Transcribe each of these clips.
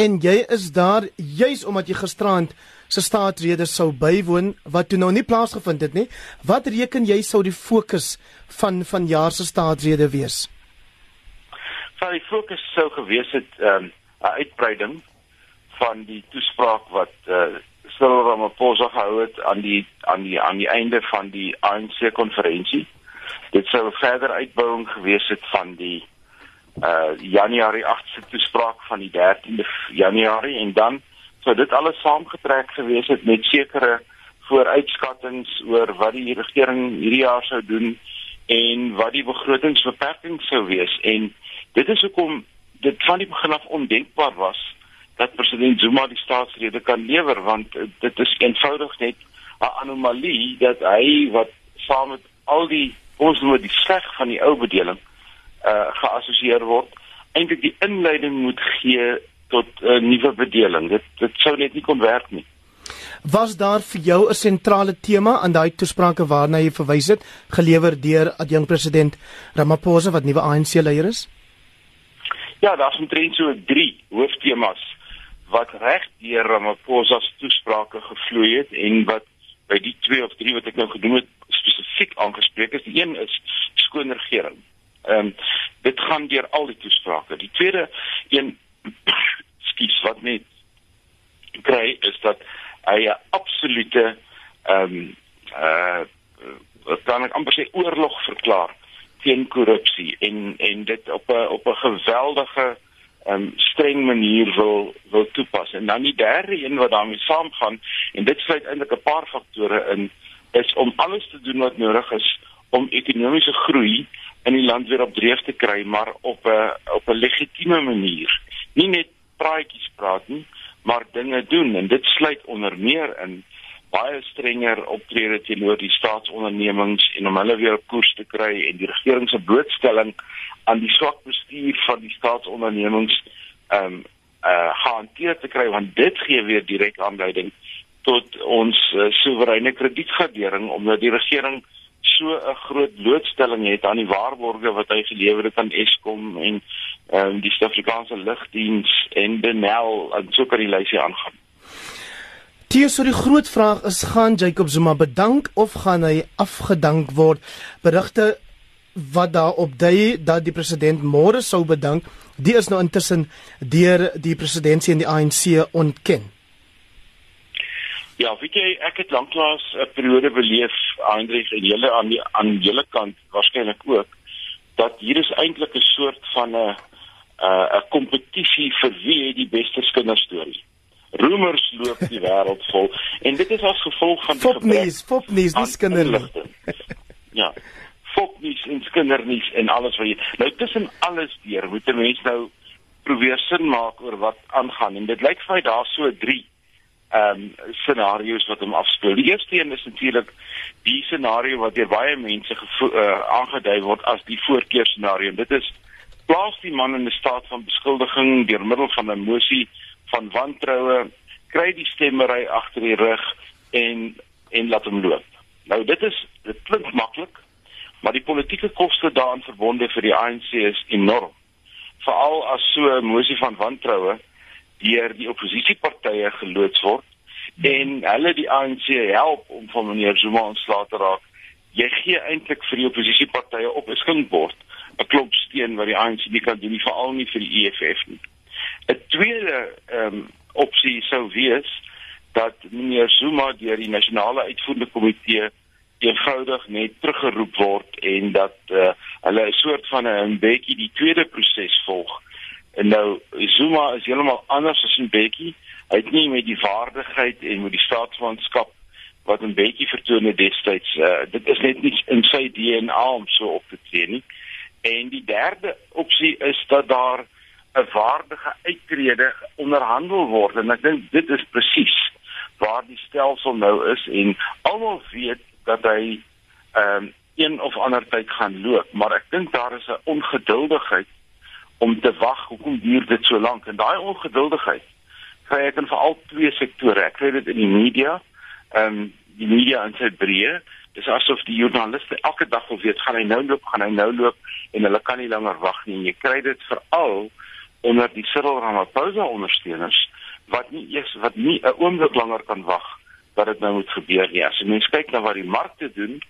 En jy is daar juis omdat jy gisterand se staatsrede sou bywoon wat toe nou nie plaasgevind het nie. Wat reken jy sou die fokus van van jaar se staatsrede wees? Sou die fokus sou gewees het 'n um, uitbreiding van die toespraak wat uh, Cyril Ramaphosa gehou het aan die aan die aan die einde van die ANC konferensie. Dit sou 'n verder uitbouing gewees het van die uh Januarie 8ste toespraak van die 13de Januarie en dan sou dit alles saamgetrek gewees het met sekere vooruitskattinge oor wat die regering hierdie jaar sou doen en wat die begrotingsbeperkings sou wees. En dit is hoekom dit van die begin af ondenkbaar was dat president Zuma die staatsrede kan lewer want dit is eenvoudig net 'n anomalie dat hy wat saam met al die ons noem die sleg van die ou bedeling uh geassosieer word eintlik die inleiding moet gee tot 'n uh, nuwe bedeling dit dit sou net nie kon werk nie Was daar vir jou 'n sentrale tema aan daai toesprake waarna jy verwys het gelewer deur adjunk president Ramaphosa wat nuwe ANC leier is? Ja, daar's omtrent so 3 hooftemas wat reg deur Ramaphosa se toesprake gevloei het en wat by die 2 of 3 wat ek nou genoem het spesifiek aangespreek is. Die een is skoon regering. Ehm um, dit gaan deur al die toesprake. Die tweede een skies wat net kry is dat hy 'n absolute ehm um, uh dan amper sê oorlog verklaar teen korrupsie en en dit op 'n op 'n geweldige um, streng manier wil wil toepas. En dan die derde een wat daarmee saamgaan en dit sluit eintlik 'n paar faktore in is om alles te doen wat nodig is om ekonomiese groei in die land weer op dreef te kry, maar op 'n op 'n legitieme manier. Nie net praatjies praat nie, maar dinge doen en dit sluit onder meer in baie strenger optrede teenoor die staatsondernemings en om hulle weer op koers te kry en die regering se blootstelling aan die swak bestuur van die staatsondernemings ehm um, uh hanteer te kry want dit gee weer direk aanleiding tot ons uh, soewereine kredietgradering omdat die regering so 'n groot blootstelling het aan die waarborge wat hy gelewer het aan Eskom en ehm um, die Suid-Afrikaanse lugdiens en Denel en so kan die lysie aangaan. Die so die groot vraag is gaan Jacob Zuma bedank of gaan hy afgedank word? Berigte wat daarop dui dat die president môre sou bedank, die is nou intussen deur die presidentsie en die ANC ontken. Ja, weet jy, ek het lanklaas 'n periode beleef, Hendrik en julle aan die aan julle kant waarskynlik ook dat hier is eintlik 'n soort van 'n 'n kompetisie vir wie het die beste kinderstorie. Roemers loop die wêreld vol en dit is as gevolg van die Fopnies, fopnies, dis kinderligting. Ja foknies en skindernies en alles wat jy nou tussen alles deur moet 'n mens nou probeer sin maak oor wat aangaan en dit lyk vir my daar so drie ehm um, scenario's wat hom afspeel. Die eerste een is natuurlik die scenario wat deur baie mense uh, aangedui word as die voorkeur scenario. Dit is plaas die man in 'n staat van beskuldiging deur middel van 'n mosie van wantroue, kry die stemmery agter die rug en en laat hom loop. Nou dit is dit klink maklik, maar die politieke koste daaraan verbonde vir die ANC is enorm. Veral as so 'n mosie van wantroue deur die oppositiepartye geloods word en hulle die ANC help om van meneer Zuma ontslae te raak. Jy gee eintlik vir die oppositiepartye op 'n skinkbord 'n klomp steen wat die ANC nie kan doen nie, veral nie vir die EFF nie. 'n Tweede ehm um, opsie sou wees dat meneer Zuma deur die nasionale uitvoerende komitee eenvoudig net teruggeroep word en dat uh, hulle 'n soort van 'n bietjie die tweede proses volg. En nou Zuma is heeltemal anders as bietjie. Hy het nie met die vaardigheid en met die staatsmanskap wat bietjie vertoon het destyds. Uh, dit is net nie in sy DNA om so op te tree nie. En die derde opsie is dat daar 'n waardige uittrede onderhandel word en ek dink dit is presies waar die stelsel nou is en almal weet dat hy ehm um, een of ander tyd gaan loop, maar ek dink daar is 'n ongeduldigheid om te wag. Hoekom duur dit so lank? En daai ongeduldigheid kry ek in veral twee sektore. Ek kry dit in die media, ehm um, die media in sy breë. Dis asof die joernaliste elke dag wil weet, gaan hy nou loop, gaan hy nou loop en hulle kan nie langer wag nie. En jy kry dit veral onder die Cyril Ramaphosa ondersteuners wat nie eers wat nie 'n oomblik langer kan wag dat dit nou moet gebeur nie. As jy mens kyk na wat die markte doen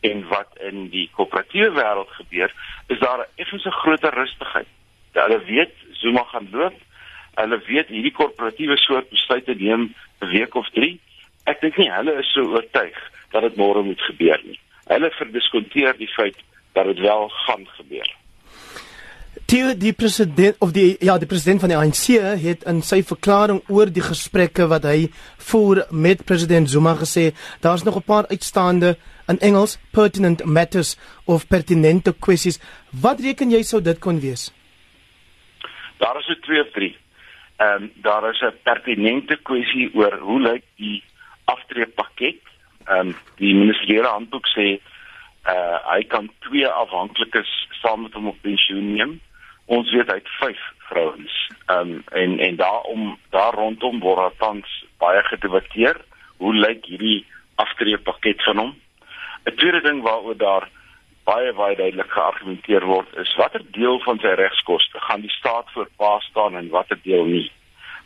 en wat in die koöperatiewe wêreld gebeur, is daar 'n effense groter rustigheid. Hulle weet Zuma gaan loop. Hulle weet hierdie korporatiewe soort besluite neem 'n week of 3. Ek dink nie hulle is so oortuig dat dit môre moet gebeur nie. Hulle verdiskonteer die feit dat dit wel gaan gebeur. Die die president of die ja die president van die ANC het in sy verklaring oor die gesprekke wat hy voer met president Zuma gesê daar's nog 'n paar uitstaande in Engels pertinent matters of pertinente kwessies wat reken jy sou dit kon wees Daar is 'n twee of drie ehm um, daar is 'n pertinente kwessie oor hoe lyk die aftreepakket ehm um, die ministeriële handboek sê uh hy kan twee afhanklikes saam met hom op pensioen neem. Ons weet hy het 5 vrouens. Um en en daarom daar rondom word daar tans baie gedebatteer hoe lyk hierdie aftreepakket van hom. 'n Tweede ding waaroor daar baie baie duidelik geargumenteer word is watter deel van sy regskoste gaan die staat voor pa staan en watter deel nie.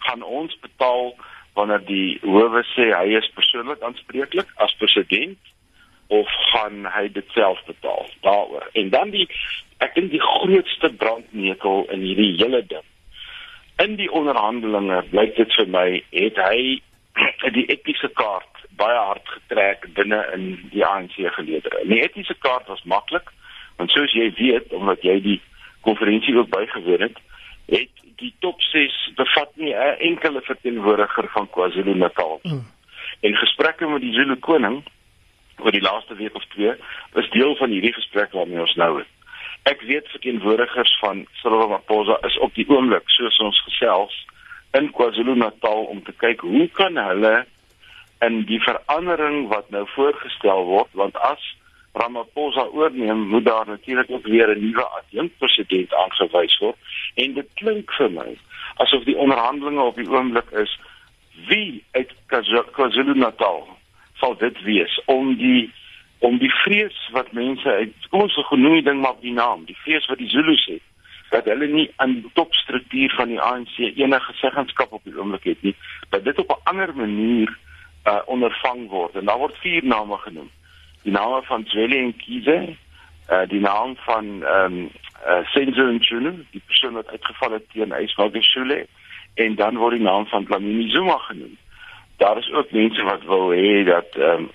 Gaan ons betaal wanneer die howe sê hy is persoonlik aanspreeklik as president of gaan hy dit self betaal? Daaroor. En dan die ek dink die grootste brandnetel in hierdie hele ding. In die onderhandelinge blyk dit vir my het hy die etiese kaart baie hard getrek binne in die ANC geleedere die etiese kaart was maklik want soos jy weet omdat jy die konferensie ook bygewoon het het die top 6 bevat nie 'n enkele verteenwoordiger van KwaZulu-Natal mm. en gesprekke met die Zulu koning oor die laaste week of twee is deel van hierdie gesprek waarmee ons nou het. Ek weet verteenwoordigers van Cyril Ramaphosa is op die oomblik soos ons gesels in KwaZulu-Natal om te kyk hoe kan hulle in die verandering wat nou voorgestel word want as Ramaphosa oorneem moet daar natuurlik ook weer 'n nuwe adjunkpresident aangewys word. En dit klink vir my asof die onderhandelinge op die oomblik is wie uit KwaZulu-Natal sal dit wees om die om die vrees wat mense uit kom ons genoem die ding maar die naam die vrees wat die Zulus het dat hulle nie aan die topstruktuur van die ANC enige seggenskap op die oomblik het nie dat dit op 'n ander manier uh, ondervang word. En daar word vier name genoem. Die name van Zweli en Kize uh, die naam van ehm um, uh, Senzo Ntunu die persoon wat uitgeval het teen Ysmagashule en dan word die naam van Dlamini Zuma genoem. Daar is ook mense wat wil hê dat ehm um,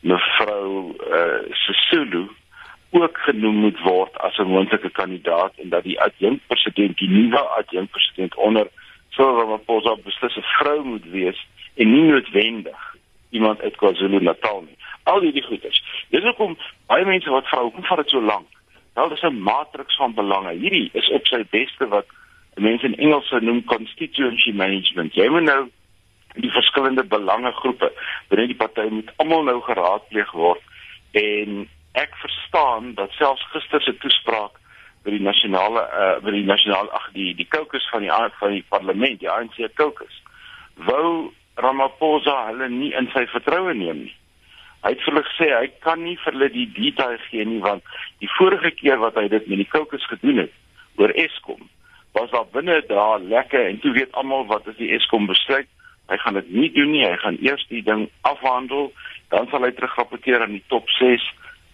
mevrou eh uh, Sesulu ook genoem moet word as 'n moontlike kandidaat en dat die adjunkpresident die nuwe adjunkpresident onder Cyril Ramaphosa beslis 'n vrou moet wees en nie noodwendig iemand uit KwaZulu-Natal nie. Al hierdie goeders. Dis hoekom baie mense wat vra hoekom vat dit so lank? Wel, dis 'n matriks van belange. Hierdie is op sy beste wat mense in Engels noem constituency management. Jy moet nou die verskillende belangegroepe binne die party moet almal nou geraadpleeg word en ek verstaan dat selfs gister se toespraak by die nasionale uh, by die nasionale ag die die kokes van die van die parlement die ANC kokes wou Ramaphosa hulle nie in sy vertroue neem nie hy het vir hulle gesê hy kan nie vir hulle die detail gee nie want die vorige keer wat hy dit met die kokes gedoen het oor Eskom was daar binne daar lekker en toe weet almal wat is die Eskom besluit Hy gaan dit nie doen nie. Hy gaan eers die ding afhandel, dan sal hy terugrapporteer aan die top 6,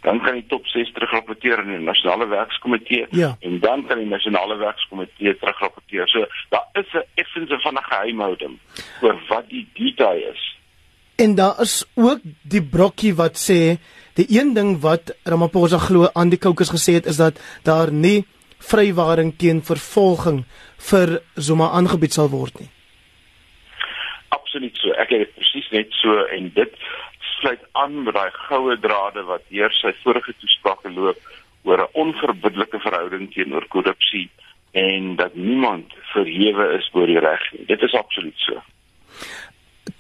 dan kan die top 6 terugrapporteer aan die nasionale werkskomitee ja. en dan kan die nasionale werkskomitee terugrapporteer. So daar is 'n effense van 'n geheimhouding oor wat die detail is. En daar is ook die brokkie wat sê die een ding wat Ramaphosa glo aan die kokes gesê het is dat daar nie vrywaring teen vervolging vir Zuma aangebied sal word nie absoluut so. Ek het dit presies net so en dit sluit aan met daai goue drade wat deur sy vorige toesprake loop oor 'n onverbiddelike verhouding teenoor korrupsie en dat niemand verhewe is bo die reg nie. Dit is absoluut so.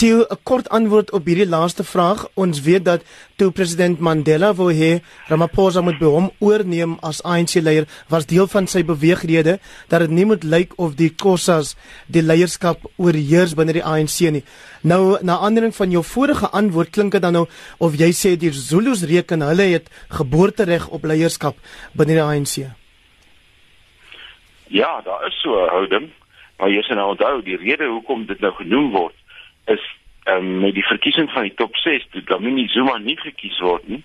Toe 'n kort antwoord op hierdie laaste vraag. Ons weet dat toe president Mandela wou hê Ramaphosa moet by hom oorneem as ANC-leier, was deel van sy beweegrede dat dit nie moet lyk of die Kossas die leierskap oorheers binne die ANC nie. Nou na aandering van jou vorige antwoord klink dit dan nou of jy sê die Zulus reken hulle het geboortereg op leierskap binne die ANC. Ja, daar is so 'n houding, maar jy sien nou onthou die rede hoekom dit nou genoem word is um, met die verkiesing van die top 6 toe Dlamini Zuma nie gekies word nie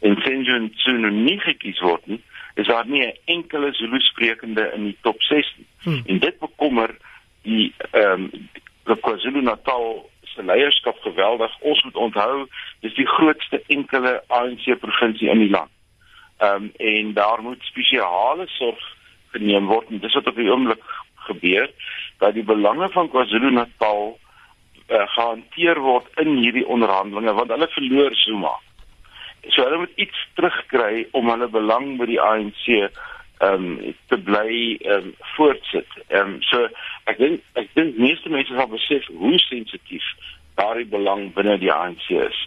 en Senzo Ntsuno nie gekies word nie, is daar nie 'n enkele Zulu sprekende in die top 6 nie. Hmm. En dit bekommer die ehm um, die KwaZulu-Natal se leierskap geweldig. Ons moet onthou dis die grootste enkele ANC provinsie in die land. Ehm um, en daar moet spesiale sorg geneem word en dis wat op die oomblik gebeur dat die belange van KwaZulu-Natal uh, gehanteer word in hierdie onderhandelinge want hulle verloor Zuma. So hulle moet iets terugkry om hulle belang by die ANC ehm um, te bly ehm um, voortsit. Ehm um, so ek dink ek dink meeste mense sal besef hoe sensitief daardie belang binne die ANC is.